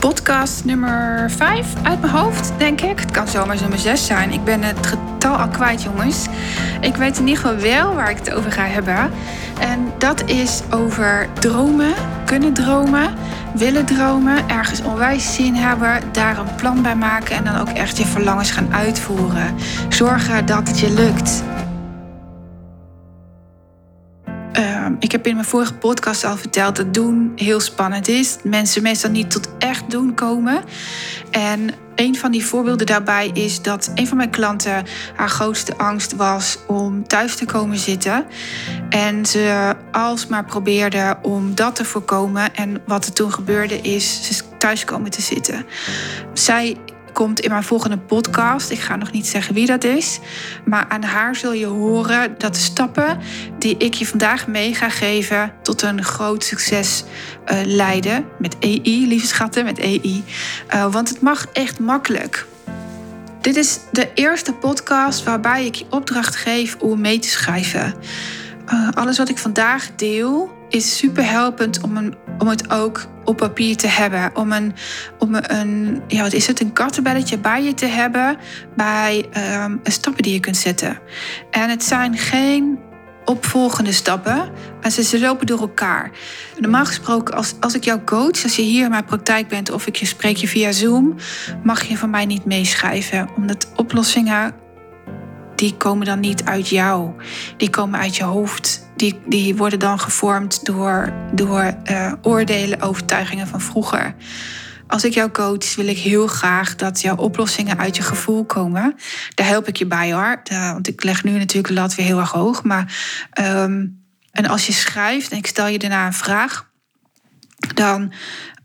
podcast nummer 5 uit mijn hoofd, denk ik. Het kan zomaar nummer 6 zijn. Ik ben het getal al kwijt, jongens. Ik weet in ieder geval wel waar ik het over ga hebben. En dat is over dromen, kunnen dromen, willen dromen, ergens onwijs zin hebben, daar een plan bij maken en dan ook echt je verlangens gaan uitvoeren. Zorgen dat het je lukt. Ik heb in mijn vorige podcast al verteld dat doen heel spannend is. Mensen meestal niet tot echt doen komen. En een van die voorbeelden daarbij is dat een van mijn klanten haar grootste angst was om thuis te komen zitten. En ze alsmaar probeerde om dat te voorkomen. En wat er toen gebeurde is, ze thuis komen te zitten. Zij komt in mijn volgende podcast. Ik ga nog niet zeggen wie dat is. Maar aan haar zul je horen dat de stappen die ik je vandaag mee ga geven tot een groot succes uh, leiden. Met EI, lieve schatten, met EI. Uh, want het mag echt makkelijk. Dit is de eerste podcast waarbij ik je opdracht geef om mee te schrijven. Uh, alles wat ik vandaag deel is super helpend om, een, om het ook op papier te hebben. Om een, om een ja, wat is het, een kattenbelletje bij je te hebben bij um, stappen die je kunt zetten. En het zijn geen opvolgende stappen. En ze, lopen door elkaar. Normaal gesproken, als, als ik jou coach, als je hier in mijn praktijk bent of ik je spreek je via Zoom, mag je van mij niet meeschrijven. Omdat oplossingen, die komen dan niet uit jou. Die komen uit je hoofd die, die worden dan gevormd door, door uh, oordelen, overtuigingen van vroeger. Als ik jou coach, wil ik heel graag dat jouw oplossingen uit je gevoel komen. Daar help ik je bij hoor. want ik leg nu natuurlijk de lat weer heel erg hoog. Maar, um, en als je schrijft en ik stel je daarna een vraag, dan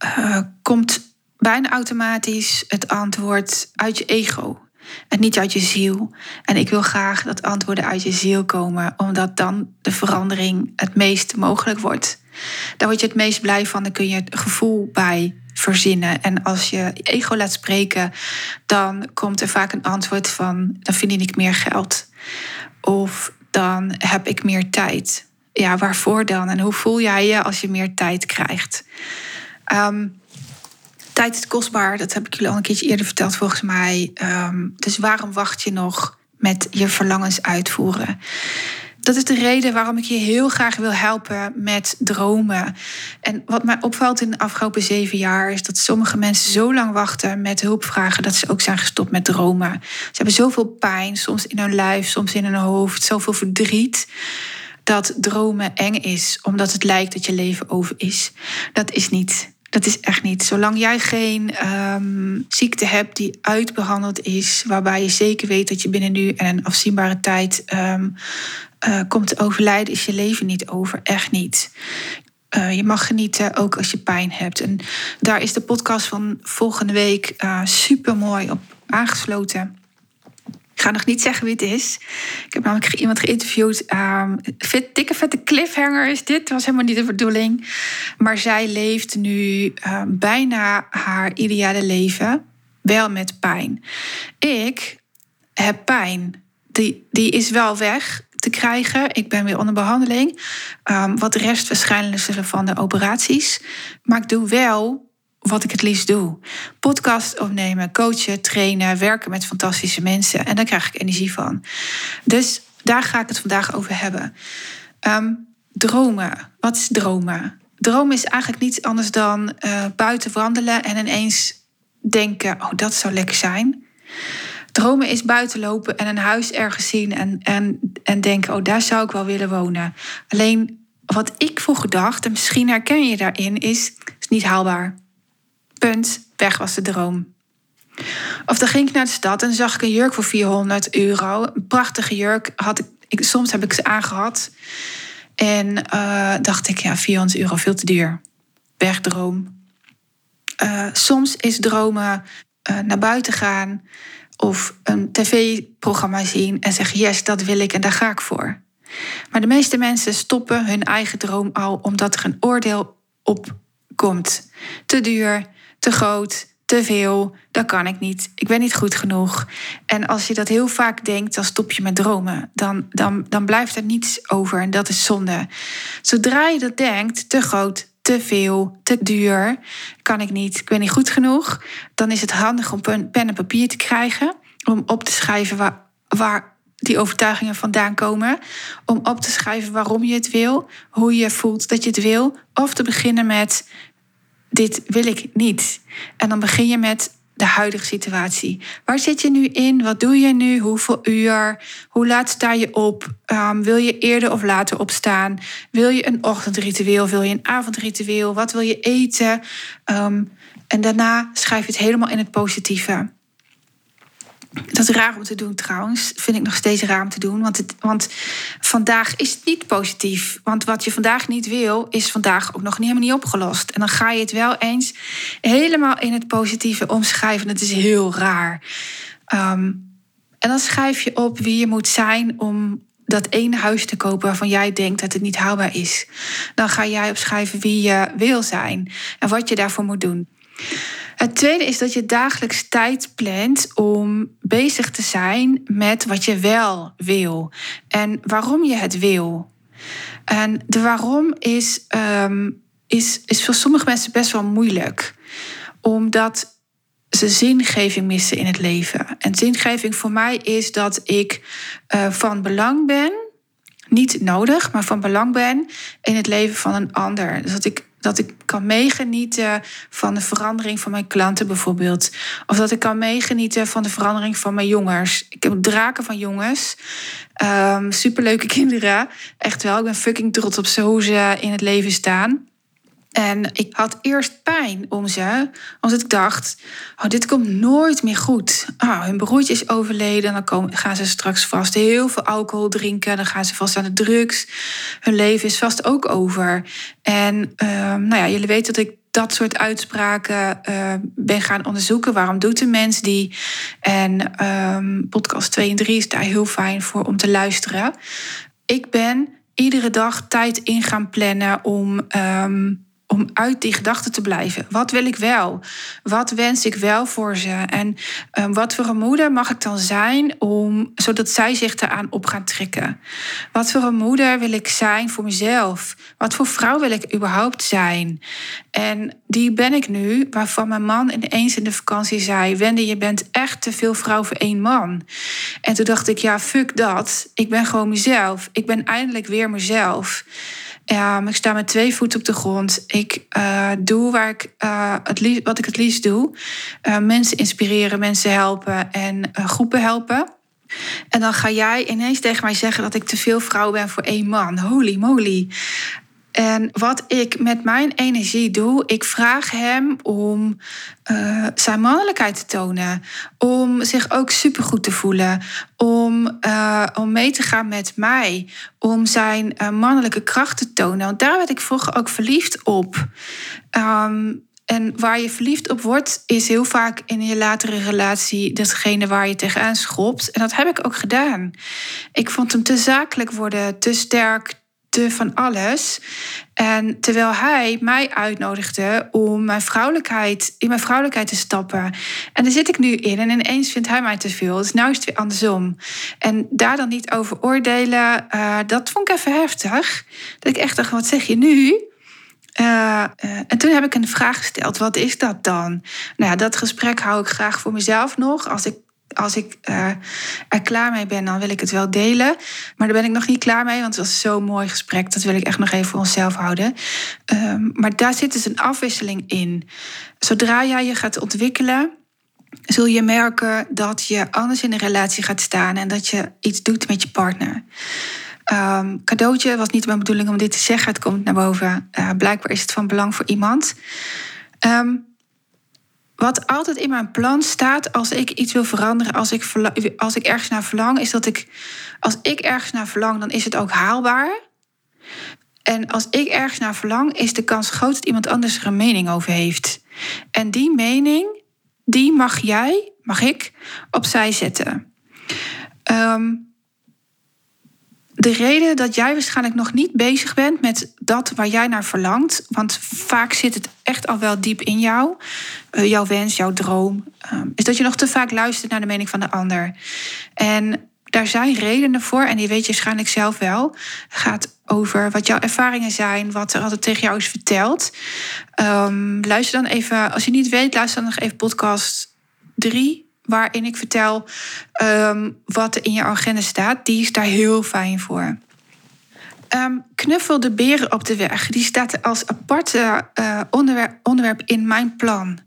uh, komt bijna automatisch het antwoord uit je ego en niet uit je ziel. En ik wil graag dat antwoorden uit je ziel komen, omdat dan de verandering het meest mogelijk wordt. Daar word je het meest blij van, dan kun je het gevoel bij verzinnen. En als je ego laat spreken, dan komt er vaak een antwoord van: dan verdien ik meer geld. Of dan heb ik meer tijd. Ja, waarvoor dan? En hoe voel jij je als je meer tijd krijgt? Um, Is kostbaar, dat heb ik jullie al een keertje eerder verteld volgens mij. Um, dus waarom wacht je nog met je verlangens uitvoeren? Dat is de reden waarom ik je heel graag wil helpen met dromen. En wat mij opvalt in de afgelopen zeven jaar is dat sommige mensen zo lang wachten met hulpvragen dat ze ook zijn gestopt met dromen. Ze hebben zoveel pijn, soms in hun lijf, soms in hun hoofd, zoveel verdriet dat dromen eng is, omdat het lijkt dat je leven over is. Dat is niet. Dat is echt niet. Zolang jij geen um, ziekte hebt die uitbehandeld is, waarbij je zeker weet dat je binnen nu en een afzienbare tijd um, uh, komt te overlijden, is je leven niet over. Echt niet. Uh, je mag genieten ook als je pijn hebt. En daar is de podcast van volgende week uh, eh, super mooi op aangesloten. Ga nog niet zeggen wie het is. Ik heb namelijk iemand geïnterviewd. Um, dikke vette cliffhanger is dit. Was helemaal niet de bedoeling. Maar zij leeft nu um, bijna haar ideale leven. Wel met pijn. Ik heb pijn. Die, die is wel weg te krijgen. Ik ben weer onder behandeling. Um, wat rest waarschijnlijk van de operaties. Maar ik doe wel wat ik het liefst doe. Podcast opnemen, coachen, trainen, werken met fantastische mensen. En daar krijg ik energie van. Dus daar ga ik het vandaag over hebben. Um, dromen. Wat is dromen? Dromen is eigenlijk niets anders dan uh, buiten wandelen en ineens denken: oh, dat zou lekker zijn. Dromen is buiten lopen en een huis ergens zien en, en, en denken: oh, daar zou ik wel willen wonen. Alleen wat ik vroeger dacht, en misschien herken je daarin, is, is niet haalbaar. Punt, weg was de droom. Of dan ging ik naar de stad en zag ik een jurk voor 400 euro. Een prachtige jurk. Had ik, ik soms heb ik ze aangehad. En uh, dacht ik, ja, 400 euro, veel te duur. Wegdroom. Uh, soms is dromen uh, naar buiten gaan of een tv-programma zien en zeggen: Yes, dat wil ik en daar ga ik voor. Maar de meeste mensen stoppen hun eigen droom al omdat er een oordeel op komt. Te duur, te groot, te veel, dat kan ik niet, ik ben niet goed genoeg. En als je dat heel vaak denkt, dan stop je met dromen. Dan, dan, dan blijft er niets over en dat is zonde. Zodra je dat denkt, te groot, te veel, te duur, kan ik niet, ik ben niet goed genoeg. Dan is het handig om pen en papier te krijgen, om op te schrijven waar, waar die overtuigingen vandaan komen. Om op te schrijven waarom je het wil, hoe je voelt dat je het wil. Of te beginnen met: Dit wil ik niet. En dan begin je met de huidige situatie. Waar zit je nu in? Wat doe je nu? Hoeveel uur? Hoe laat sta je op? Um, wil je eerder of later opstaan? Wil je een ochtendritueel? Wil je een avondritueel? Wat wil je eten? Um, en daarna schrijf je het helemaal in het positieve. Dat is raar om te doen trouwens. Vind ik nog steeds raar om te doen. Want, het, want vandaag is het niet positief. Want wat je vandaag niet wil, is vandaag ook nog helemaal niet opgelost. En dan ga je het wel eens helemaal in het positieve omschrijven. Dat is heel raar. Um, en dan schrijf je op wie je moet zijn om dat ene huis te kopen waarvan jij denkt dat het niet haalbaar is. Dan ga jij opschrijven wie je wil zijn en wat je daarvoor moet doen. Het tweede is dat je dagelijks tijd plant om bezig te zijn met wat je wel wil en waarom je het wil. En de waarom is, um, is, is voor sommige mensen best wel moeilijk, omdat ze zingeving missen in het leven. En zingeving voor mij is dat ik uh, van belang ben, niet nodig, maar van belang ben in het leven van een ander. Dus dat ik dat ik kan meegenieten van de verandering van mijn klanten bijvoorbeeld. Of dat ik kan meegenieten van de verandering van mijn jongens. Ik heb draken van jongens. Um, superleuke kinderen. Echt wel. Ik ben fucking trots op ze hoe ze in het leven staan. En ik had eerst pijn om ze, omdat ik dacht: oh, dit komt nooit meer goed. Oh, hun broertje is overleden, dan komen, gaan ze straks vast heel veel alcohol drinken, dan gaan ze vast aan de drugs. Hun leven is vast ook over. En um, nou ja, jullie weten dat ik dat soort uitspraken uh, ben gaan onderzoeken. Waarom doet een mens die? En um, podcast 2 en 3 is daar heel fijn voor om te luisteren. Ik ben iedere dag tijd in gaan plannen om. Um, om uit die gedachten te blijven. Wat wil ik wel? Wat wens ik wel voor ze? En um, wat voor een moeder mag ik dan zijn om, zodat zij zich eraan op gaan trekken? Wat voor een moeder wil ik zijn voor mezelf? Wat voor vrouw wil ik überhaupt zijn? En die ben ik nu, waarvan mijn man ineens in de vakantie zei: Wendy, je bent echt te veel vrouw voor één man. En toen dacht ik: ja, fuck dat. Ik ben gewoon mezelf. Ik ben eindelijk weer mezelf. Ja, ik sta met twee voeten op de grond. Ik uh, doe waar ik, uh, het liefst, wat ik het liefst doe. Uh, mensen inspireren, mensen helpen en groepen helpen. En dan ga jij ineens tegen mij zeggen dat ik te veel vrouw ben voor één man. Holy moly. En wat ik met mijn energie doe, ik vraag hem om uh, zijn mannelijkheid te tonen. Om zich ook supergoed te voelen. Om, uh, om mee te gaan met mij. Om zijn uh, mannelijke kracht te tonen. Want daar werd ik vroeger ook verliefd op. Um, en waar je verliefd op wordt, is heel vaak in je latere relatie datgene waar je tegenaan schopt. En dat heb ik ook gedaan. Ik vond hem te zakelijk worden, te sterk, van alles. En terwijl hij mij uitnodigde om mijn vrouwelijkheid, in mijn vrouwelijkheid te stappen. En daar zit ik nu in. En ineens vindt hij mij te veel. Dus nu is het weer andersom. En daar dan niet over oordelen, uh, dat vond ik even heftig. Dat ik echt dacht, wat zeg je nu? Uh, uh, en toen heb ik een vraag gesteld: wat is dat dan? Nou ja, dat gesprek hou ik graag voor mezelf nog. Als ik als ik uh, er klaar mee ben, dan wil ik het wel delen. Maar daar ben ik nog niet klaar mee, want het was zo'n mooi gesprek. Dat wil ik echt nog even voor onszelf houden. Um, maar daar zit dus een afwisseling in. Zodra jij je gaat ontwikkelen, zul je merken dat je anders in een relatie gaat staan en dat je iets doet met je partner. Um, cadeautje was niet mijn bedoeling om dit te zeggen. Het komt naar boven. Uh, blijkbaar is het van belang voor iemand. Um, wat altijd in mijn plan staat als ik iets wil veranderen, als ik, als ik ergens naar verlang, is dat ik, als ik ergens naar verlang, dan is het ook haalbaar. En als ik ergens naar verlang, is de kans groot dat iemand anders er een mening over heeft. En die mening, die mag jij, mag ik, opzij zetten. Um, de reden dat jij waarschijnlijk nog niet bezig bent met dat waar jij naar verlangt, want vaak zit het echt al wel diep in jou, uh, jouw wens, jouw droom, uh, is dat je nog te vaak luistert naar de mening van de ander. En daar zijn redenen voor, en die weet je waarschijnlijk zelf wel. Het gaat over wat jouw ervaringen zijn, wat er altijd tegen jou is verteld. Ehm, luister dan even, als je niet weet, luister dan nog even podcast 3, waarin ik vertel ehm, wat er in je agenda staat. Die is daar heel fijn voor. Um, knuffel de beren op de weg. Die staat als aparte uh, onderwerp, onderwerp in mijn plan.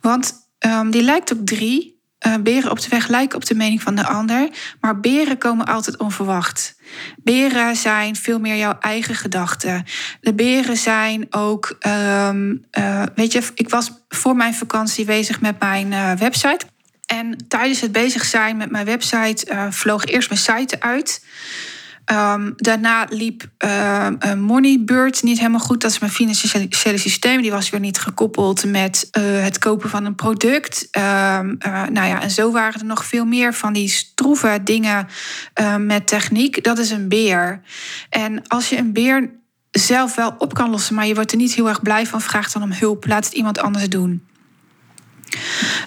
Want die lijkt op drie. Uh, beren op de weg lijken op de mening van de ander, maar beren komen altijd onverwacht. Beren zijn veel meer jouw eigen gedachten. De beren zijn ook, uh, weet je, ik was voor mijn vakantie bezig met mijn website. En tijdens het bezig zijn met mijn website vloog eerst mijn site uit. Um, daarna liep uh, Moneybird niet helemaal goed. Dat is mijn financiële systeem. Die was weer niet gekoppeld met uh, het kopen van een product. Um, nou ja, en zo waren er nog veel meer van die stroeve dingen met techniek. Dat is een beer. En als je een beer zelf wel op kan lossen, maar je wordt er niet heel erg blij van, vraag dan om hulp. Laat het iemand anders doen.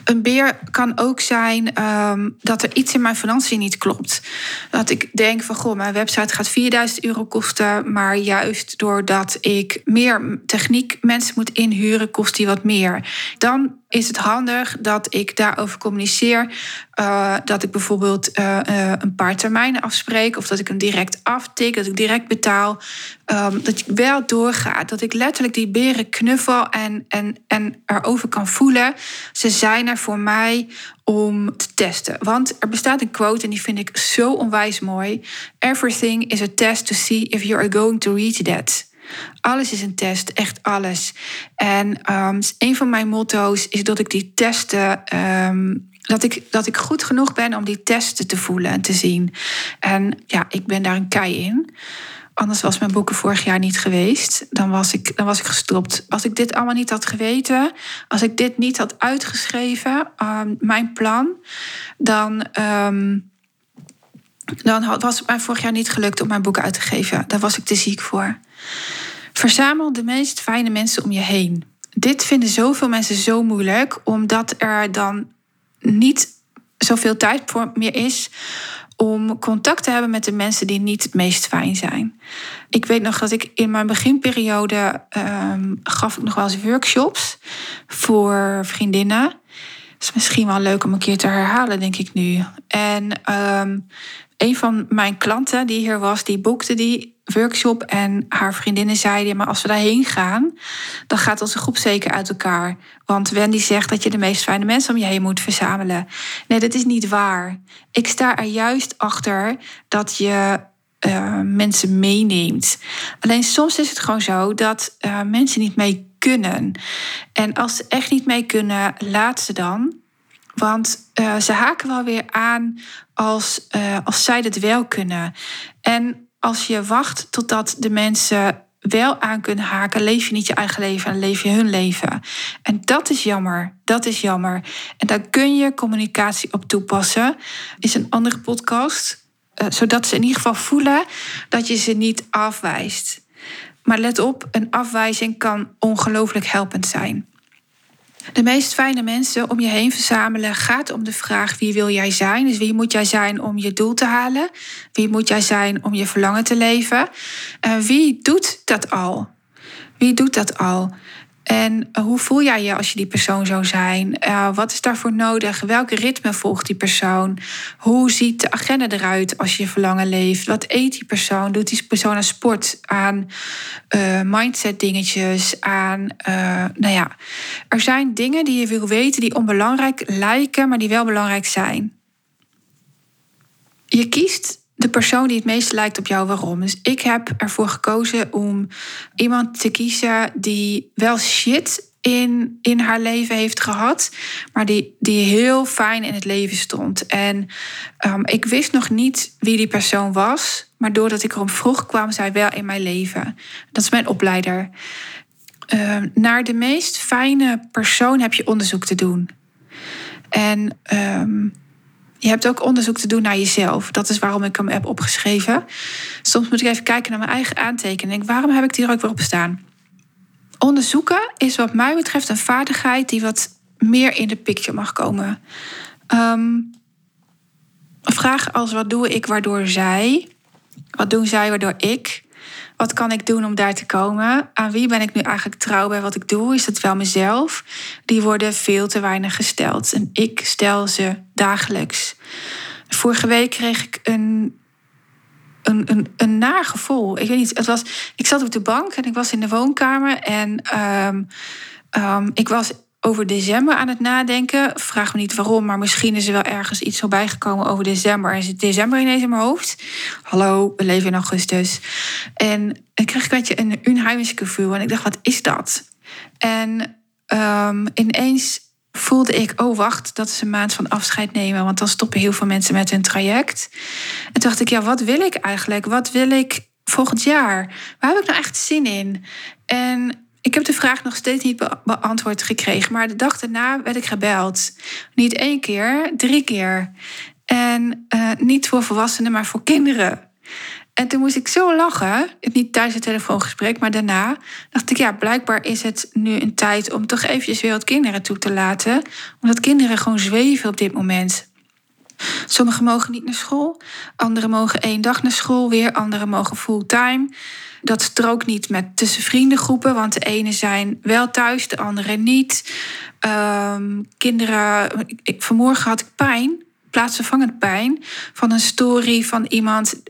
Een beer kan ook zijn um, dat er iets in mijn financiën niet klopt. Dat ik denk van, goh, mijn website gaat 4000 euro kosten, maar juist doordat ik meer techniek mensen moet inhuren, kost die wat meer. Dan is het handig dat ik daarover communiceer. Uh, dat ik bijvoorbeeld uh, uh, een paar termijnen afspreek. Of dat ik hem direct aftik, dat ik direct betaal. Um, dat ik wel doorgaat. Dat ik letterlijk die beren knuffel en, en, en erover kan voelen. Ze zijn er voor mij om te testen. Want er bestaat een quote en die vind ik zo onwijs mooi. Everything is a test to see if you are going to reach that. Alles is een test, echt alles. En um, een van mijn motto's is dat ik die testen. Um, dat ik, dat ik goed genoeg ben om die testen te voelen en te zien. En ja, ik ben daar een kei in. Anders was mijn boeken vorig jaar niet geweest. Dan was, ik, dan was ik gestopt. Als ik dit allemaal niet had geweten, als ik dit niet had uitgeschreven, um, mijn plan, dan, dan was het mij vorig jaar niet gelukt om mijn boeken uit te geven. Daar was ik te ziek voor. Verzamel de meest fijne mensen om je heen. Dit vinden zoveel mensen zo moeilijk, omdat er dan niet zoveel tijd voor meer is om contact te hebben met de mensen die niet het meest fijn zijn. Ik weet nog dat ik in mijn beginperiode um, gaf ik nog wel eens workshops voor vriendinnen. Is misschien wel leuk om een keer te herhalen, denk ik nu. En um, een van mijn klanten die hier was, die boekte die workshop. En haar vriendinnen zeiden, maar als we daarheen gaan, dan gaat onze groep zeker uit elkaar. Want Wendy zegt dat je de meest fijne mensen om je heen moet verzamelen. Nee, dat is niet waar. Ik sta er juist achter dat je uh, mensen meeneemt. Alleen soms is het gewoon zo dat uh, mensen niet mee kunnen. En als ze echt niet mee kunnen, laat ze dan. Want uh, ze haken wel weer aan als, als zij het wel kunnen. En als je wacht totdat de mensen wel aan kunnen haken, leef je niet je eigen leven en leef je hun leven. En dat is jammer. Dat is jammer. En daar kun je communicatie op toepassen. Is een andere podcast. Uh, zodat ze in ieder geval voelen dat je ze niet afwijst. Maar let op, een afwijzing kan ongelooflijk helpend zijn. De meest fijne mensen om je heen verzamelen gaat om de vraag wie wil jij zijn? Dus wie moet jij zijn om je doel te halen? Wie moet jij zijn om je verlangen te leven? En wie doet dat al? Wie doet dat al? En hoe voel jij je als je die persoon zou zijn? Uh, wat is daarvoor nodig? Welk ritme volgt die persoon? Hoe ziet de agenda eruit als je verlangen leeft? Wat eet die persoon? Doet die persoon aan sport, aan uh, mindset dingetjes, aan... Uh, nou ja, er zijn dingen die je wil weten die onbelangrijk lijken, maar die wel belangrijk zijn. Je kiest de persoon die het meest lijkt op jou waarom. Dus ik heb ervoor gekozen om iemand te kiezen die wel shit in, in haar leven heeft gehad, maar die, die heel fijn in het leven stond. En um, ik wist nog niet wie die persoon was, maar doordat ik erom vroeg, kwam zij wel in mijn leven. Dat is mijn opleider. Um, naar de meest fijne persoon heb je onderzoek te doen. En um, je hebt ook onderzoek te doen naar jezelf. Dat is waarom ik hem heb opgeschreven. Soms moet ik even kijken naar mijn eigen aantekening. Waarom heb ik die er ook weer op staan? Onderzoeken is wat mij betreft een vaardigheid die wat meer in de picture mag komen. Um, vragen als wat doe ik waardoor zij? Wat doen zij waardoor ik? Wat kan ik doen om daar te komen? Aan wie ben ik nu eigenlijk trouw bij wat ik doe? Is het wel mezelf? Die worden veel te weinig gesteld. En ik stel ze dagelijks. Vorige week kreeg ik een, een, een, een naar gevoel. Ik weet niet, het was, ik zat op de bank en ik was in de woonkamer. En ehm, ehm, ik was over december aan het nadenken. Vraag me niet waarom, maar misschien is er wel ergens iets voorbij gekomen over december. En zit december ineens in mijn hoofd. Hallo, we leven in augustus. En ik kreeg een beetje een unheimlich gevoel. En ik dacht, wat is dat? En um, ineens voelde ik, oh wacht, dat is een maand van afscheid nemen. Want dan stoppen heel veel mensen met hun traject. En dacht ik, ja, wat wil ik eigenlijk? Wat wil ik volgend jaar? Waar heb ik nou echt zin in? En ik heb de vraag nog steeds niet beantwoord gekregen. Maar de dag daarna werd ik gebeld. Niet één keer, drie keer. En uh, niet voor volwassenen, maar voor kinderen. En toen moest ik zo lachen. Niet tijdens het telefoongesprek, maar daarna. Dacht ik, ja, blijkbaar is het nu een tijd om toch eventjes weer wat kinderen toe te laten. Omdat kinderen gewoon zweven op dit moment. Sommigen mogen niet naar school. Anderen mogen één dag naar school. Weer anderen mogen fulltime. Dat strookt niet met tussen vriendengroepen, want de ene zijn wel thuis, de andere niet. Um, kinderen, ik, vanmorgen had ik pijn, plaatsvervangend pijn, van een story van iemand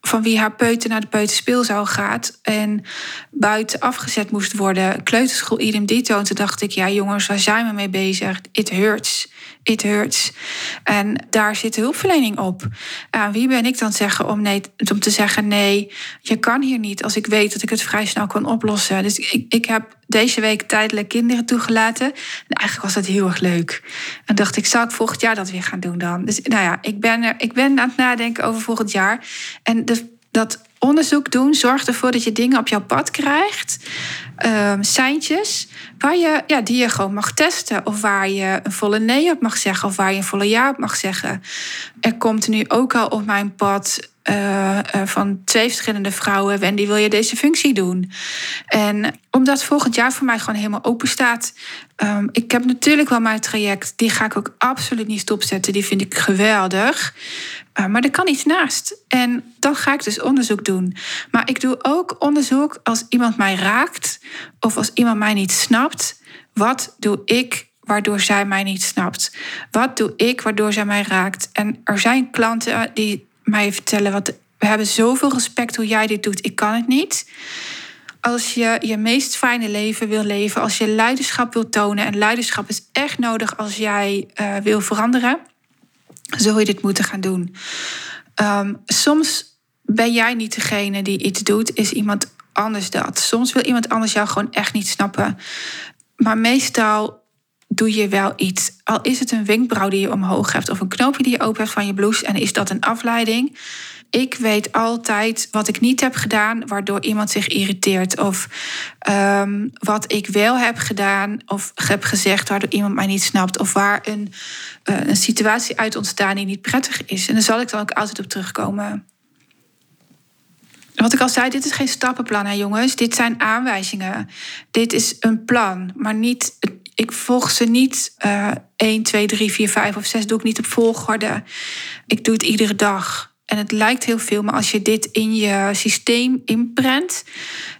van wie haar peuter naar de peuterspeelzaal gaat en buiten afgezet moest worden. Kleuterschool idem dito. En toen dacht ik, ja jongens, waar zijn we mee bezig? It hurts it hurts. En daar zit hulpverlening op. Aan wie ben ik dan zeggen om, nee, om te zeggen: nee, je kan hier niet als ik weet dat ik het vrij snel kan oplossen. Dus ik, ik heb deze week tijdelijk kinderen toegelaten. En eigenlijk was dat heel erg leuk. En dacht ik, zou ik volgend jaar dat weer gaan doen dan? Dus nou ja, ik ben, er, ik ben aan het nadenken over volgend jaar. En de, dat onderzoek doen zorgt ervoor dat je dingen op jouw pad krijgt. Um, seintjes waar je, ja, die je gewoon mag testen. Of waar je een volle nee op mag zeggen. Of waar je een volle ja op mag zeggen. Er komt nu ook al op mijn pad uh, van twee verschillende vrouwen. Wendy, wil je deze functie doen? En omdat volgend jaar voor mij gewoon helemaal open staat. Um, ik heb natuurlijk wel mijn traject. Die ga ik ook absoluut niet stopzetten. Die vind ik geweldig. Uh, maar er kan iets naast. En dan ga ik dus onderzoek doen. Maar ik doe ook onderzoek als iemand mij raakt. Of als iemand mij niet snapt. Wat doe ik waardoor zij mij niet snapt? Wat doe ik waardoor zij mij raakt? En er zijn klanten die mij vertellen: wat, we hebben zoveel respect hoe jij dit doet, ik kan het niet. Als je je meest fijne leven wil leven, als je leiderschap wil tonen, en leiderschap is echt nodig als jij uh, wil veranderen, zul je dit moeten gaan doen. Um, soms ben jij niet degene die iets doet, is iemand anders dat. Soms wil iemand anders jou gewoon echt niet snappen. Maar meestal doe je wel iets. Al is het een wenkbrauw die je omhoog hebt of een knoopje die je open hebt van je blouse en is dat een afleiding. Ik weet altijd wat ik niet heb gedaan, waardoor iemand zich irriteert. Of um, wat ik wel heb gedaan of heb gezegd, waardoor iemand mij niet snapt. Of waar een, uh, een situatie uit ontstaan die niet prettig is. En daar zal ik dan ook altijd op terugkomen. Wat ik al zei, dit is geen stappenplan, hè jongens. Dit zijn aanwijzingen. Dit is een plan, maar niet ik volg ze niet uh, 1, 2, 3, 4, 5 of 6. Doe ik niet op volgorde. Ik doe het iedere dag. En het lijkt heel veel, maar als je dit in je systeem inprent,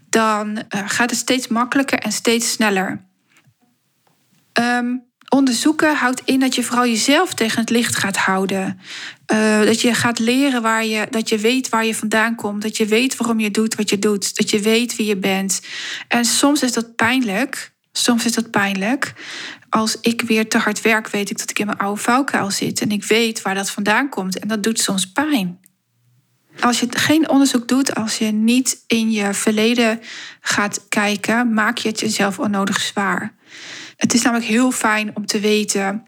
dan uh, gaat het steeds makkelijker en steeds sneller. Um, onderzoeken houdt in dat je vooral jezelf tegen het licht gaat houden. Uh, dat je gaat leren waar je, dat je weet waar je vandaan komt. Dat je weet waarom je doet wat je doet. Dat je weet wie je bent. En soms is dat pijnlijk. Soms is dat pijnlijk. Als ik weer te hard werk, weet ik dat ik in mijn oude vuilkuil zit. En ik weet waar dat vandaan komt. En dat doet soms pijn. Als je geen onderzoek doet, als je niet in je verleden gaat kijken, maak je het jezelf onnodig zwaar. Het is namelijk heel fijn om te weten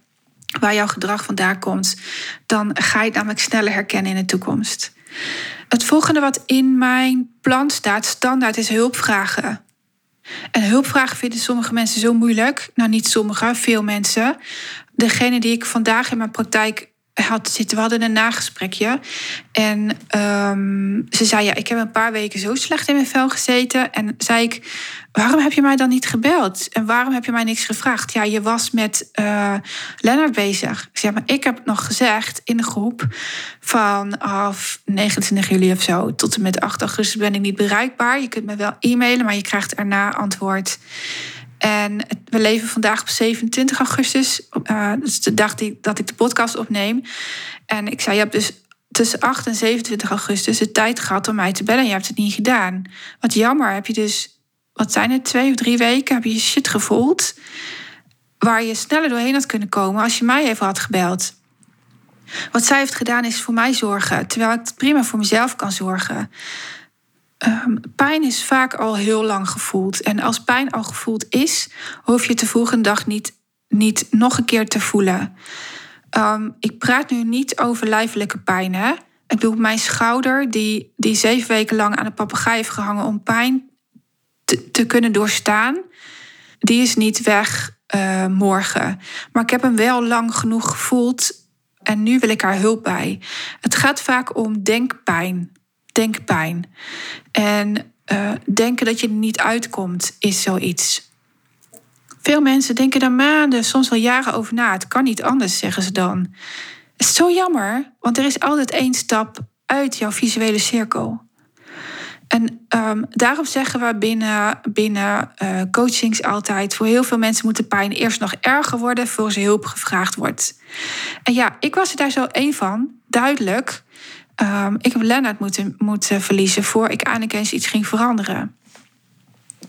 waar jouw gedrag vandaan komt. Dan ga je het namelijk sneller herkennen in de toekomst. Het volgende wat in mijn plan staat, standaard, is hulpvragen. En hulpvragen vinden sommige mensen zo moeilijk. Nou, niet sommige, veel mensen. Degene die ik vandaag in mijn praktijk had zitten. We hadden een nagesprekje. En ehm, ze zei: Ja, ik heb een paar weken zo slecht in mijn vel gezeten. En zei ik: Waarom heb je mij dan niet gebeld? En waarom heb je mij niks gevraagd? Ja, je was met uh, Lennart bezig. Ik zeg maar, ik heb nog gezegd in de groep vanaf 29 juli of zo tot en met 8 augustus ben ik niet bereikbaar. Je kunt me wel e-mailen, maar je krijgt erna antwoord. En we leven vandaag op 27 augustus. Uh, dat is de dag die, dat ik de podcast opneem. En ik zei, je hebt dus tussen 8 en 27 augustus de tijd gehad om mij te bellen. En je hebt het niet gedaan. Wat jammer, heb je dus, wat zijn het, twee of drie weken, heb je shit gevoeld. Waar je sneller doorheen had kunnen komen als je mij even had gebeld. Wat zij heeft gedaan is voor mij zorgen, terwijl ik prima voor mezelf kan zorgen. Um, pijn is vaak al heel lang gevoeld. En als pijn al gevoeld is, hoef je de volgende dag niet, niet nog een keer te voelen. Um, ik praat nu niet over lijfelijke pijn. Hè? Ik bedoel, mijn schouder, die, die zeven weken lang aan de papegaai heeft gehangen om pijn te, te kunnen doorstaan, die is niet weg uh, morgen. Maar ik heb hem wel lang genoeg gevoeld en nu wil ik haar hulp bij. Het gaat vaak om denkpijn denkpijn. En uh, denken dat je er niet uitkomt, is zoiets. Veel mensen denken daar maanden, soms wel jaren over na. Het kan niet anders, zeggen ze dan. Het is zo jammer, want er is altijd één stap uit jouw visuele cirkel. En um, daarom zeggen we binnen, binnen uh, coachings altijd: voor heel veel mensen moet de pijn eerst nog erger worden voor ze hulp gevraagd wordt. En ja, ik was er daar zo één van, duidelijk. Um, ik heb Lennart moeten, moeten verliezen voor ik eindelijk eens iets ging veranderen.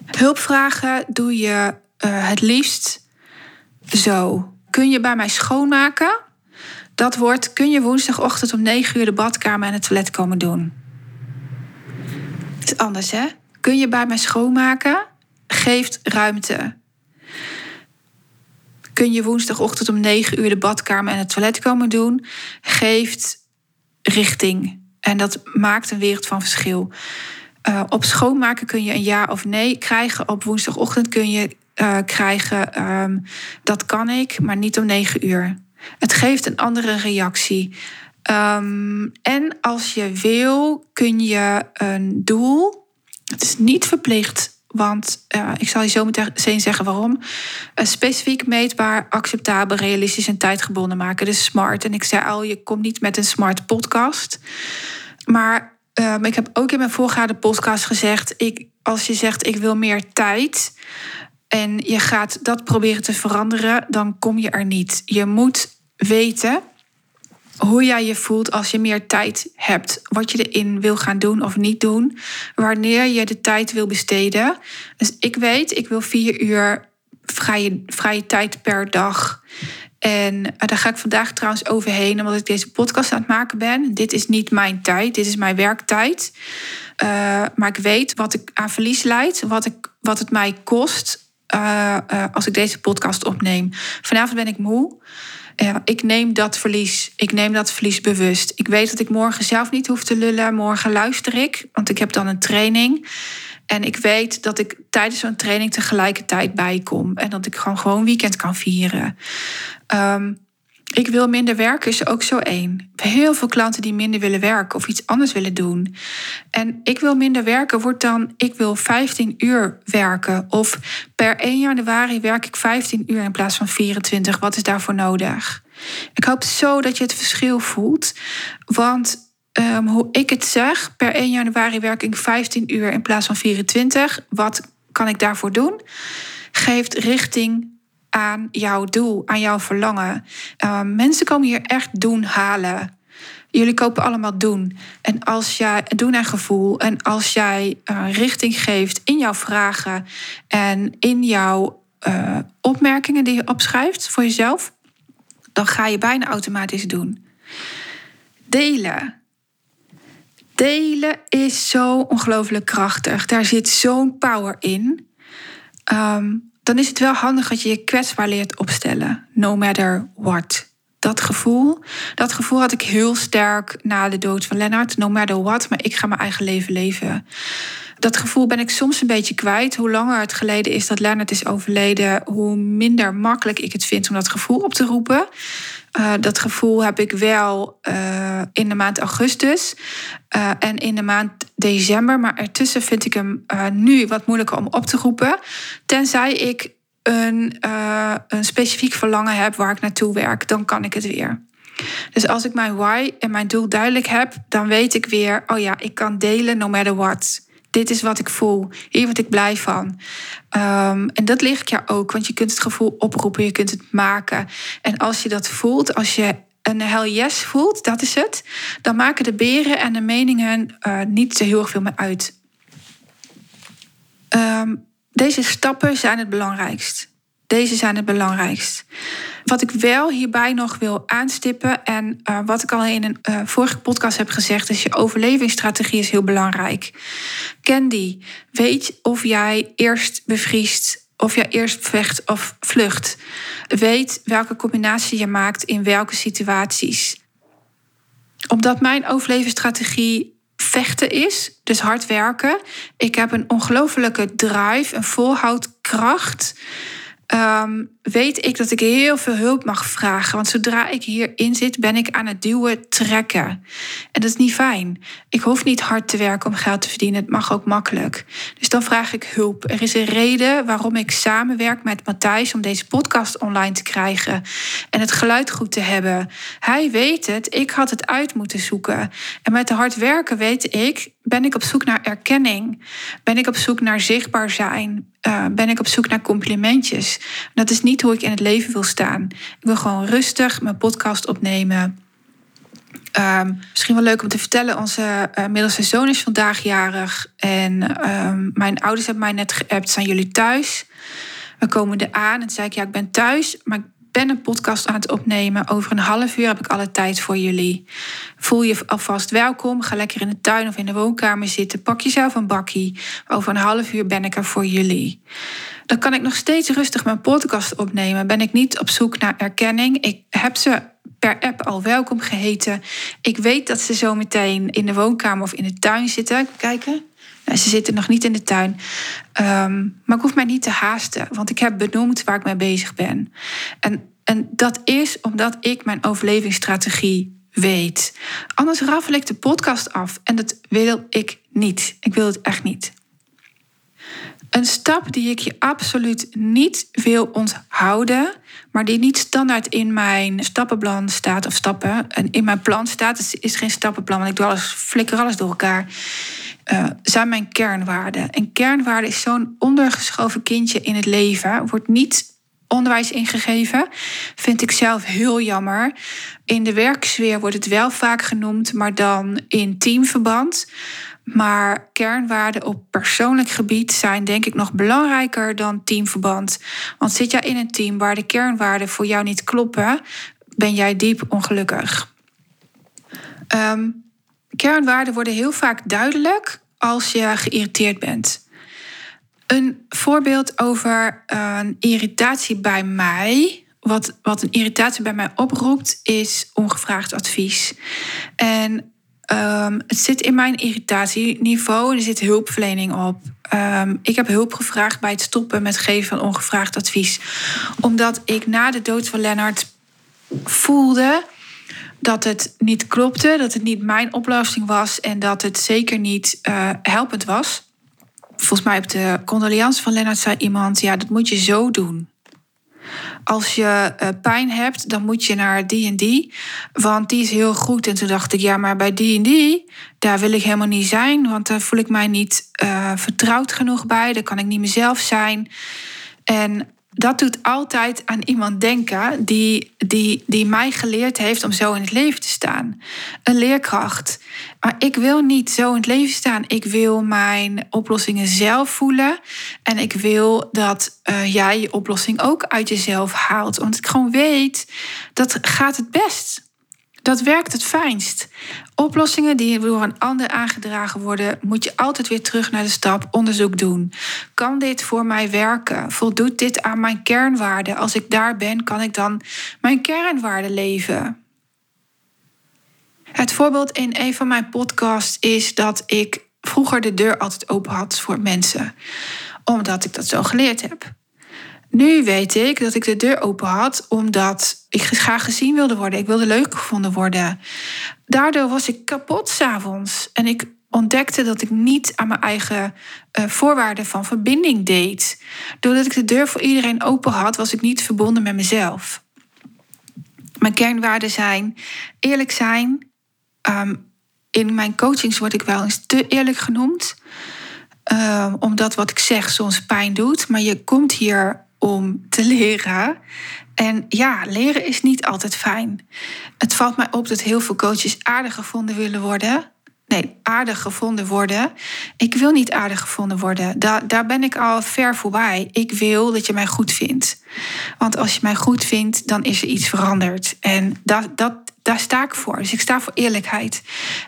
Hulpvragen doe je uh, het liefst zo. Kun je bij mij schoonmaken? Dat wordt, kun je woensdagochtend om 9 uur de badkamer en het toilet komen doen? Het is anders, hè? Kun je bij mij schoonmaken? Geeft ruimte. Kun je woensdagochtend om 9 uur de badkamer en het toilet komen doen? Geeft richting. En dat maakt een wereld van verschil. Uh, op schoonmaken kun je een ja of nee krijgen. Op woensdagochtend kun je uh, krijgen um, dat kan ik, maar niet om negen uur. Het geeft een andere reactie. Um, en als je wil, kun je een doel. Het is niet verplicht want ik zal je zo meteen zeggen waarom. Uh, specifiek meetbaar, acceptabel, realistisch en tijdgebonden maken. Dus smart. En ik zei al, je komt niet met een smart podcast. Maar uh, ik heb ook in mijn voorgaande podcast gezegd... Ik, als je zegt, ik wil meer tijd... en je gaat dat proberen te veranderen, dan kom je er niet. Je moet weten hoe jij je voelt als je meer tijd hebt. Wat je erin wil gaan doen of niet doen. Wanneer je de tijd wil besteden. Dus ik weet, ik wil vier uur vrije, vrije tijd per dag. En eh, daar ga ik vandaag trouwens overheen, omdat ik deze podcast aan het maken ben. Dit is niet mijn tijd, dit is mijn werktijd. Uh, maar ik weet wat ik aan verlies leid, wat, ik, wat het mij kost uh, als ik deze podcast opneem. Vanavond ben ik moe ja, ik neem dat verlies. Ik neem dat verlies bewust. Ik weet dat ik morgen zelf niet hoef te lullen. Morgen luister ik, want ik heb dan een training. En ik weet dat ik tijdens zo'n training tegelijkertijd bijkom. En dat ik gewoon, gewoon weekend kan vieren. Um, ik wil minder werken is ook zo één. Heel veel klanten die minder willen werken of iets anders willen doen. En ik wil minder werken wordt dan ik wil 15 uur werken. Of per 1 januari werk ik 15 uur in plaats van 24. Wat is daarvoor nodig? Ik hoop zo dat je het verschil voelt. Want um, hoe ik het zeg, per 1 januari werk ik 15 uur in plaats van 24. Wat kan ik daarvoor doen? Geeft richting aan jouw doel, aan jouw verlangen. Uh, mensen komen hier echt doen halen. Jullie kopen allemaal doen. En als jij doen en gevoel en als jij uh, richting geeft in jouw vragen en in jouw uh, opmerkingen die je opschrijft voor jezelf, dan ga je bijna automatisch doen. Delen. Delen is zo ongelooflijk krachtig. Daar zit zo'n power in. Um, dan is het wel handig dat je je kwetsbaar leert opstellen, no matter what. Dat gevoel, dat gevoel had ik heel sterk na de dood van Lennart, no matter what, maar ik ga mijn eigen leven leven. Dat gevoel ben ik soms een beetje kwijt. Hoe langer het geleden is dat Lennart is overleden, hoe minder makkelijk ik het vind om dat gevoel op te roepen. Uh, dat gevoel heb ik wel uh, in de maand augustus uh, en in de maand december. Maar ertussen vind ik hem nu wat moeilijker om op te roepen. Tenzij ik een, een specifiek verlangen heb waar ik naartoe werk, dan kan ik het weer. Dus als ik mijn why en mijn doel duidelijk heb, dan weet ik weer, oh ja, ik kan delen no matter what. Dit is wat ik voel. Hier word ik blij van. Um, en dat ligt jou ook, want je kunt het gevoel oproepen, je kunt het maken. En als je dat voelt, als je een hell yes voelt, dat is het, dan maken de beren en de meningen uh, niet zo heel erg veel meer uit. Um, deze stappen zijn het belangrijkst. Deze zijn het belangrijkst. Wat ik wel hierbij nog wil aanstippen en uh, wat ik al in een uh, vorige podcast heb gezegd, is je overlevingsstrategie is heel belangrijk. Ken die. Weet of jij eerst bevriest, of jij eerst vecht of vlucht. Weet welke combinatie je maakt in welke situaties. Omdat mijn overlevingsstrategie vechten is, dus hard werken. Ik heb een ongelofelijke drive, een volhoudkracht. Um, weet ik dat ik heel veel hulp mag vragen. Want zodra ik hierin zit, ben ik aan het duwen, trekken. En dat is niet fijn. Ik hoef niet hard te werken om geld te verdienen. Het mag ook makkelijk. Dus dan vraag ik hulp. Er is een reden waarom ik samenwerk met Matthijs om deze podcast online te krijgen. En het geluid goed te hebben. Hij weet het. Ik had het uit moeten zoeken. En met hard werken weet ik, ben ik op zoek naar erkenning. Ben ik op zoek naar zichtbaar zijn. Uh, ben ik op zoek naar complimentjes. Dat is niet hoe ik in het leven wil staan. Ik wil gewoon rustig mijn podcast opnemen. Um, misschien wel leuk om te vertellen, onze uh, middelste zoon is vandaag jarig. En um, mijn ouders hebben mij net geappt, zijn jullie thuis? We komen er aan en zei ik, ja, ik ben thuis, maar ben een podcast aan het opnemen. Over een half uur heb ik alle tijd voor jullie. Voel je alvast welkom. Ga lekker in de tuin of in de woonkamer zitten. Pak jezelf een bakkie. Over een half uur ben ik er voor jullie dan kan ik nog steeds rustig mijn podcast opnemen. Ben ik niet op zoek naar erkenning. Ik heb ze per app al welkom geheten. Ik weet dat ze zo meteen in de woonkamer of in de tuin zitten. Kijken. Ze zitten nog niet in de tuin. Ehm, maar ik hoef mij niet te haasten, want ik heb benoemd waar ik mee bezig ben. En, en dat is omdat ik mijn overlevingsstrategie weet. Anders raffel ik de podcast af en dat wil ik niet. Ik wil het echt niet. Een stap die ik je absoluut niet wil onthouden, maar die niet standaard in mijn stappenplan staat, of stappen, en in mijn plan staat, het is geen stappenplan, want ik doe alles, flikker alles door elkaar, uh, zijn mijn kernwaarden. En kernwaarde is zo'n ondergeschoven kindje in het leven, wordt niet onderwijs ingegeven. Vind ik zelf heel jammer. In de werksfeer wordt het wel vaak genoemd, maar dan in teamverband. Maar kernwaarden op persoonlijk gebied zijn denk ik nog belangrijker dan teamverband. Want zit jij in een team waar de kernwaarden voor jou niet kloppen, ben jij diep ongelukkig. Um, kernwaarden worden heel vaak duidelijk als je geïrriteerd bent. Een voorbeeld over een irritatie bij mij. Wat, wat een irritatie bij mij oproept, is ongevraagd advies. En Um, het zit in mijn irritatieniveau en er zit hulpverlening op. Um, ik heb hulp gevraagd bij het stoppen met geven van ongevraagd advies. Omdat ik na de dood van Lennart voelde dat het niet klopte, dat het niet mijn oplossing was en dat het zeker niet uh, helpend was. Volgens mij op de condoleance van Lennart zei iemand: Ja, dat moet je zo doen als je uh, pijn hebt, dan moet je naar die en die. Want die is heel goed. En toen dacht ik, ja, maar bij die en die, daar wil ik helemaal niet zijn. Want daar voel ik mij niet uh, vertrouwd genoeg bij. Daar kan ik niet mezelf zijn. En dat doet altijd aan iemand denken die, die, die mij geleerd heeft om zo in het leven te staan. Een leerkracht. Maar ik wil niet zo in het leven staan. Ik wil mijn oplossingen zelf voelen. En ik wil dat uh, jij je oplossing ook uit jezelf haalt. Want ik gewoon weet, dat gaat het best. Dat werkt het fijnst. Oplossingen die door een ander aangedragen worden, moet je altijd weer terug naar de stap onderzoek doen. Kan dit voor mij werken? Voldoet dit aan mijn kernwaarden? Als ik daar ben, kan ik dan mijn kernwaarden leven? Het voorbeeld in een van mijn podcasts is dat ik vroeger de deur altijd open had voor mensen, omdat ik dat zo geleerd heb. Nu weet ik dat ik de deur open had omdat ik graag gezien wilde worden. Ik wilde leuk gevonden worden. Daardoor was ik kapot s'avonds. En ik ontdekte dat ik niet aan mijn eigen uh, voorwaarden van verbinding deed. Doordat ik de deur voor iedereen open had, was ik niet verbonden met mezelf. Mijn kernwaarden zijn eerlijk zijn. Ehm, in mijn coachings word ik wel eens te eerlijk genoemd. Um, omdat wat ik zeg soms pijn doet. Maar je komt hier om te leren. En ja, leren is niet altijd fijn. Het valt mij op dat heel veel coaches aardig gevonden willen worden. Nee, aardig gevonden worden. Ik wil niet aardig gevonden worden. Daar, ben ik al ver voorbij. Ik wil dat je mij goed vindt. Want als je mij goed vindt, dan is er iets veranderd. En dat, dat, daar sta ik voor. Dus ik sta voor eerlijkheid.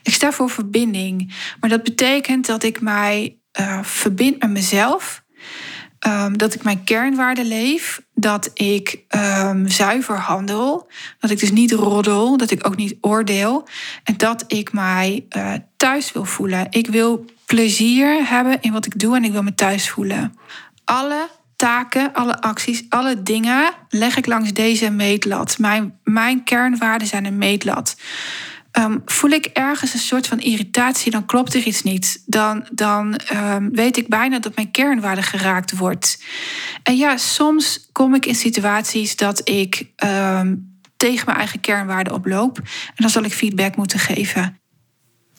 Ik sta voor verbinding. Maar dat betekent dat ik mij uh, verbind met mezelf. Um, dat ik mijn kernwaarden leef. Dat ik um, zuiver handel. Dat ik dus niet roddel. Dat ik ook niet oordeel. En dat ik mij uh, thuis wil voelen. Ik wil plezier hebben in wat ik doe en ik wil me thuis voelen. Alle taken, alle acties, alle dingen leg ik langs deze meetlat. Mijn, mijn kernwaarden zijn een meetlat. Um, voel ik ergens een soort van irritatie, dan klopt er iets niet. Dan, dan um, weet ik bijna dat mijn kernwaarde geraakt wordt. En ja, soms kom ik in situaties dat ik um, tegen mijn eigen kernwaarde oploop. En dan zal ik feedback moeten geven.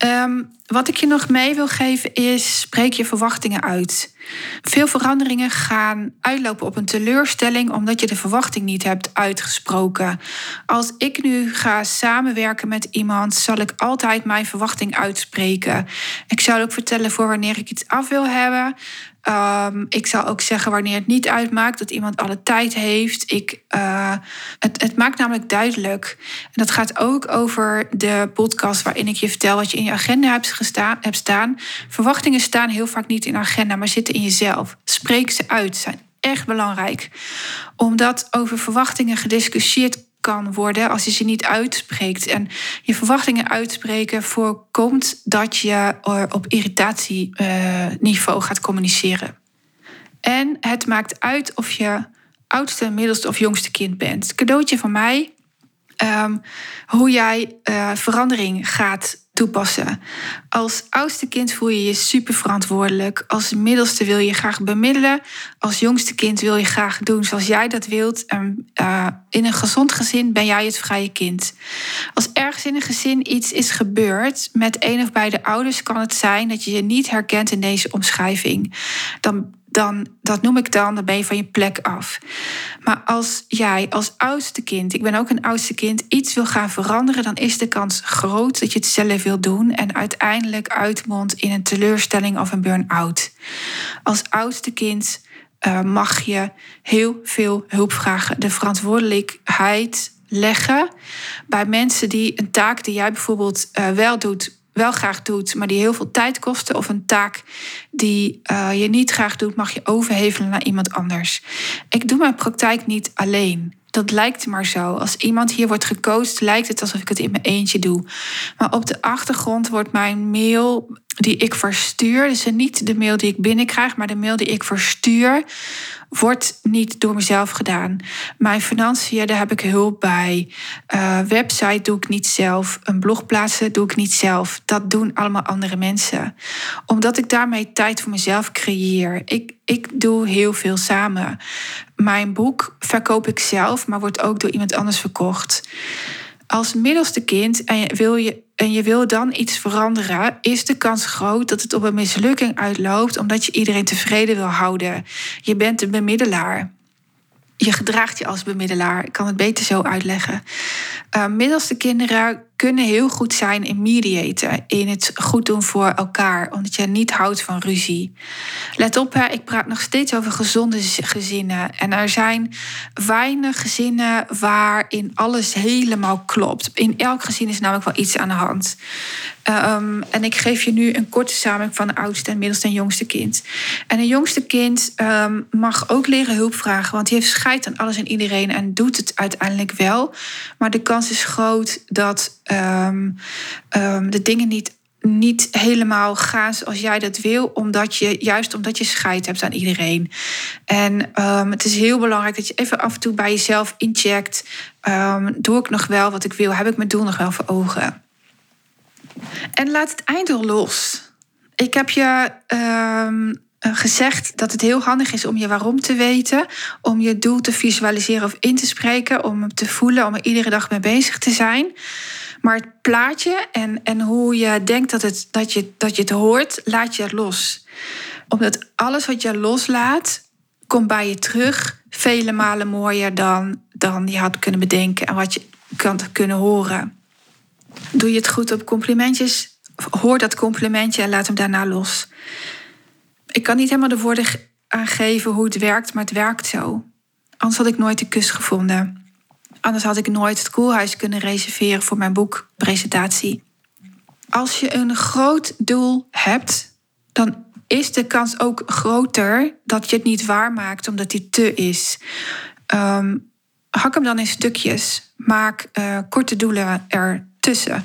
Um, wat ik je nog mee wil geven is: spreek je verwachtingen uit. Veel veranderingen gaan uitlopen op een teleurstelling omdat je de verwachting niet hebt uitgesproken. Als ik nu ga samenwerken met iemand, zal ik altijd mijn verwachting uitspreken. Ik zal ook vertellen voor wanneer ik iets af wil hebben. Um, ik zal ook zeggen wanneer het niet uitmaakt dat iemand alle tijd heeft. Ik, uh, het, het, maakt namelijk duidelijk. En dat gaat ook over de podcast waarin ik je vertel wat je in je agenda hebt, gestaan, hebt staan. Verwachtingen staan heel vaak niet in agenda, maar zitten in jezelf. Spreek ze uit, zijn echt belangrijk. Omdat over verwachtingen gediscussieerd kan worden als je ze niet uitspreekt. En je verwachtingen uitspreken voorkomt dat je op irritatieniveau gaat communiceren. En het maakt uit of je oudste, middelste of jongste kind bent. Cadeautje van mij. Um, hoe jij uh, verandering gaat toepassen. Als oudste kind voel je je super verantwoordelijk. Als middelste wil je graag bemiddelen. Als jongste kind wil je graag doen zoals jij dat wilt. En, uh, in een gezond gezin ben jij het vrije kind. Als ergens in een gezin iets is gebeurd met een of beide ouders, kan het zijn dat je je niet herkent in deze omschrijving. Dan dan, dat noem ik dan, dan ben je van je plek af. Maar als jij als oudste kind, ik ben ook een oudste kind, iets wil gaan veranderen, dan is de kans groot dat je het zelf wil doen en uiteindelijk uitmondt in een teleurstelling of een burn-out. Als oudste kind uh, mag je heel veel hulp vragen, de verantwoordelijkheid leggen bij mensen die een taak die jij bijvoorbeeld uh, wel doet, wel graag doet, maar die heel veel tijd kostte, of een taak die uh, je niet graag doet, mag je overhevelen naar iemand anders. Ik doe mijn praktijk niet alleen. Dat lijkt maar zo. Als iemand hier wordt gecoacht, lijkt het alsof ik het in mijn eentje doe. Maar op de achtergrond wordt mijn mail die ik verstuur, dus niet de mail die ik binnenkrijg, maar de mail die ik verstuur, wordt niet door mezelf gedaan. Mijn financiën, daar heb ik hulp bij. Uh, website doe ik niet zelf. Een blog plaatsen doe ik niet zelf. Dat doen allemaal andere mensen. Omdat ik daarmee tijd voor mezelf creëer. Ik, ik doe heel veel samen. Mijn boek verkoop ik zelf, maar wordt ook door iemand anders verkocht als middelste kind en je wil, je, en je wil dan iets veranderen, is de kans groot dat het op een mislukking uitloopt omdat je iedereen tevreden wil houden. Je bent een bemiddelaar. Je gedraagt je als bemiddelaar. Ik kan het beter zo uitleggen. Uh, middelste kinderen kunnen heel goed zijn in mediaten, in het goed doen voor elkaar, omdat je niet houdt van ruzie. Let op, hè, ik praat nog steeds over gezonde gezinnen. En er zijn weinig gezinnen waarin alles helemaal klopt. In elk gezin is namelijk wel iets aan de hand. Um, en ik geef je nu een korte samenvatting van de oudste en middelste en jongste kind. En een jongste kind um, mag ook leren hulp vragen, want die heeft scheid aan alles en iedereen en doet het uiteindelijk wel. Maar de kans is groot dat um, um, de dingen niet niet helemaal gaan zoals jij dat wil, omdat je juist omdat je scheid hebt aan iedereen. En ehm, het is heel belangrijk dat je even af en toe bij jezelf incheckt. Doe ik nog wel wat ik wil? Heb ik mijn doel nog wel voor ogen? En laat het einddoel los. Ik heb je ehm, gezegd dat het heel handig is om je waarom te weten, om je doel te visualiseren of in te spreken, om hem te voelen, om er iedere dag mee bezig te zijn. Maar het plaatje en, en hoe je denkt dat, het, dat, je, dat je het hoort, laat je los. Omdat alles wat je loslaat, komt bij je terug vele malen mooier dan, dan je had kunnen bedenken en wat je kan kunnen horen. Doe je het goed op complimentjes, hoor dat complimentje en laat hem daarna los. Ik kan niet helemaal de woorden aangeven hoe het werkt, maar het werkt zo. Anders had ik nooit de kus gevonden. Anders had ik nooit het koelhuis kunnen reserveren voor mijn boekpresentatie. Als je een groot doel hebt, dan is de kans ook groter dat je het niet waarmaakt omdat die te is. Um, hak hem dan in stukjes. Maak uh, korte doelen ertussen.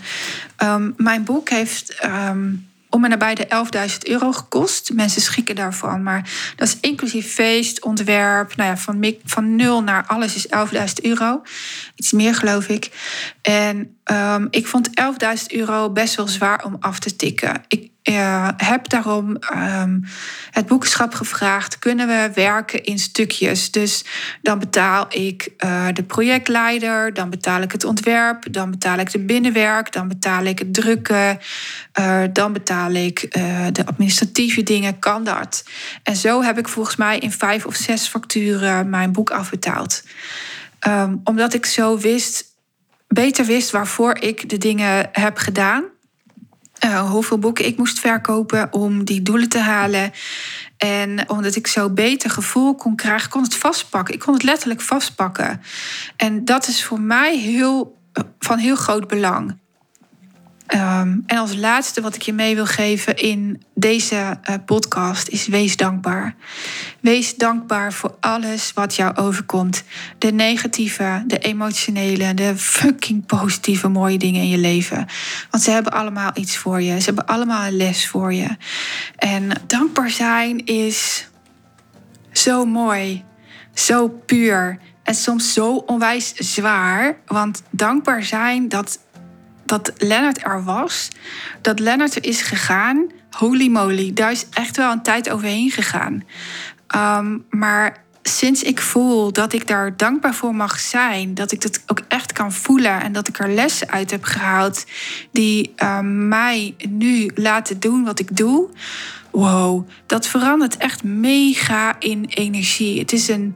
Um, mijn boek heeft um, om en nabij de 11.000 euro gekost. Mensen schikken daarvan. Maar dat is inclusief feest, ontwerp. Nou ja, van, van nul naar alles is 11.000 euro. Iets meer geloof ik. En um, ik vond 11.000 euro best wel zwaar om af te tikken. Ik uh, heb daarom um, het boekenschap gevraagd: kunnen we werken in stukjes? Dus dan betaal ik uh, de projectleider, dan betaal ik het ontwerp, dan betaal ik de binnenwerk, dan betaal ik het drukken, uh, dan betaal ik de administratieve dingen. Kan dat? En zo heb ik volgens mij in vijf of zes facturen mijn boek afbetaald. Um, omdat ik zo wist, beter wist waarvoor ik de dingen heb gedaan. Uh, hoeveel boeken ik moest verkopen om die doelen te halen. En omdat ik zo beter gevoel kon krijgen, kon het vastpakken. Ik kon het letterlijk vastpakken. En dat is voor mij heel, van heel groot belang. Um, en als laatste wat ik je mee wil geven in deze uh, podcast is wees dankbaar. Wees dankbaar voor alles wat jou overkomt. De negatieve, de emotionele, de fucking positieve mooie dingen in je leven. Want ze hebben allemaal iets voor je. Ze hebben allemaal een les voor je. En dankbaar zijn is zo mooi, zo puur en soms zo onwijs zwaar. Want dankbaar zijn, dat dat Lennart er was, dat Lennart er is gegaan. Holy moly, daar is echt wel een tijd overheen gegaan. Um, maar sinds ik voel dat ik daar dankbaar voor mag zijn, dat ik dat ook echt kan voelen en dat ik er lessen uit heb gehaald die um, mij nu laten doen wat ik doe. Wow, dat verandert echt mega in energie. Het is een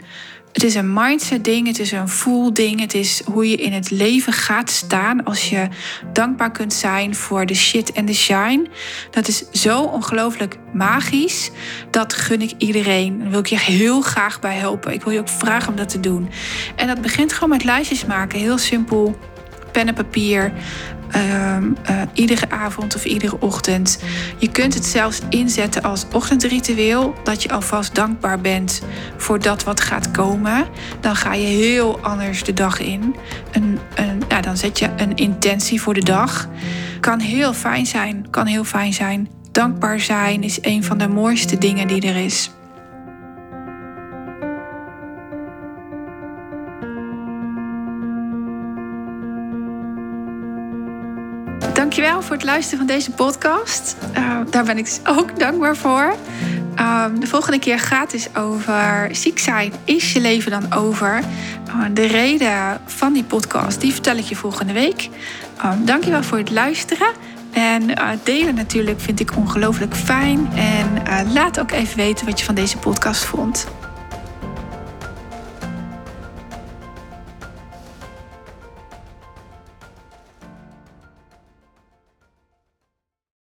het is een mindset ding, het is een voel ding, het is hoe je in het leven gaat staan als je dankbaar kunt zijn voor de shit en de shine. Dat is zo ongelooflijk magisch. Dat gun ik iedereen. Daar wil ik je heel graag bij helpen. Ik wil je ook vragen om dat te doen. En dat begint gewoon met lijstjes maken, heel simpel. Pen en papier. Um, uh, iedere avond of iedere ochtend. Je kunt het zelfs inzetten als ochtendritueel, dat je alvast dankbaar bent voor dat wat gaat komen. Dan ga je heel anders de dag in. Een, een, dan zet je een intentie voor de dag. Kan heel fijn zijn, kan heel fijn zijn. Dankbaar zijn is een van de mooiste dingen die er is. Dankjewel voor het luisteren van deze podcast. Uh, daar ben ik dus ook dankbaar voor. Um, de volgende keer gaat het dus over ziek zijn. Is je leven dan over? Uh, de reden van die podcast, die vertel ik je volgende week. Um, dankjewel voor het luisteren. En uh, delen natuurlijk vind ik ongelooflijk fijn. En laat ook even weten wat je van deze podcast vond.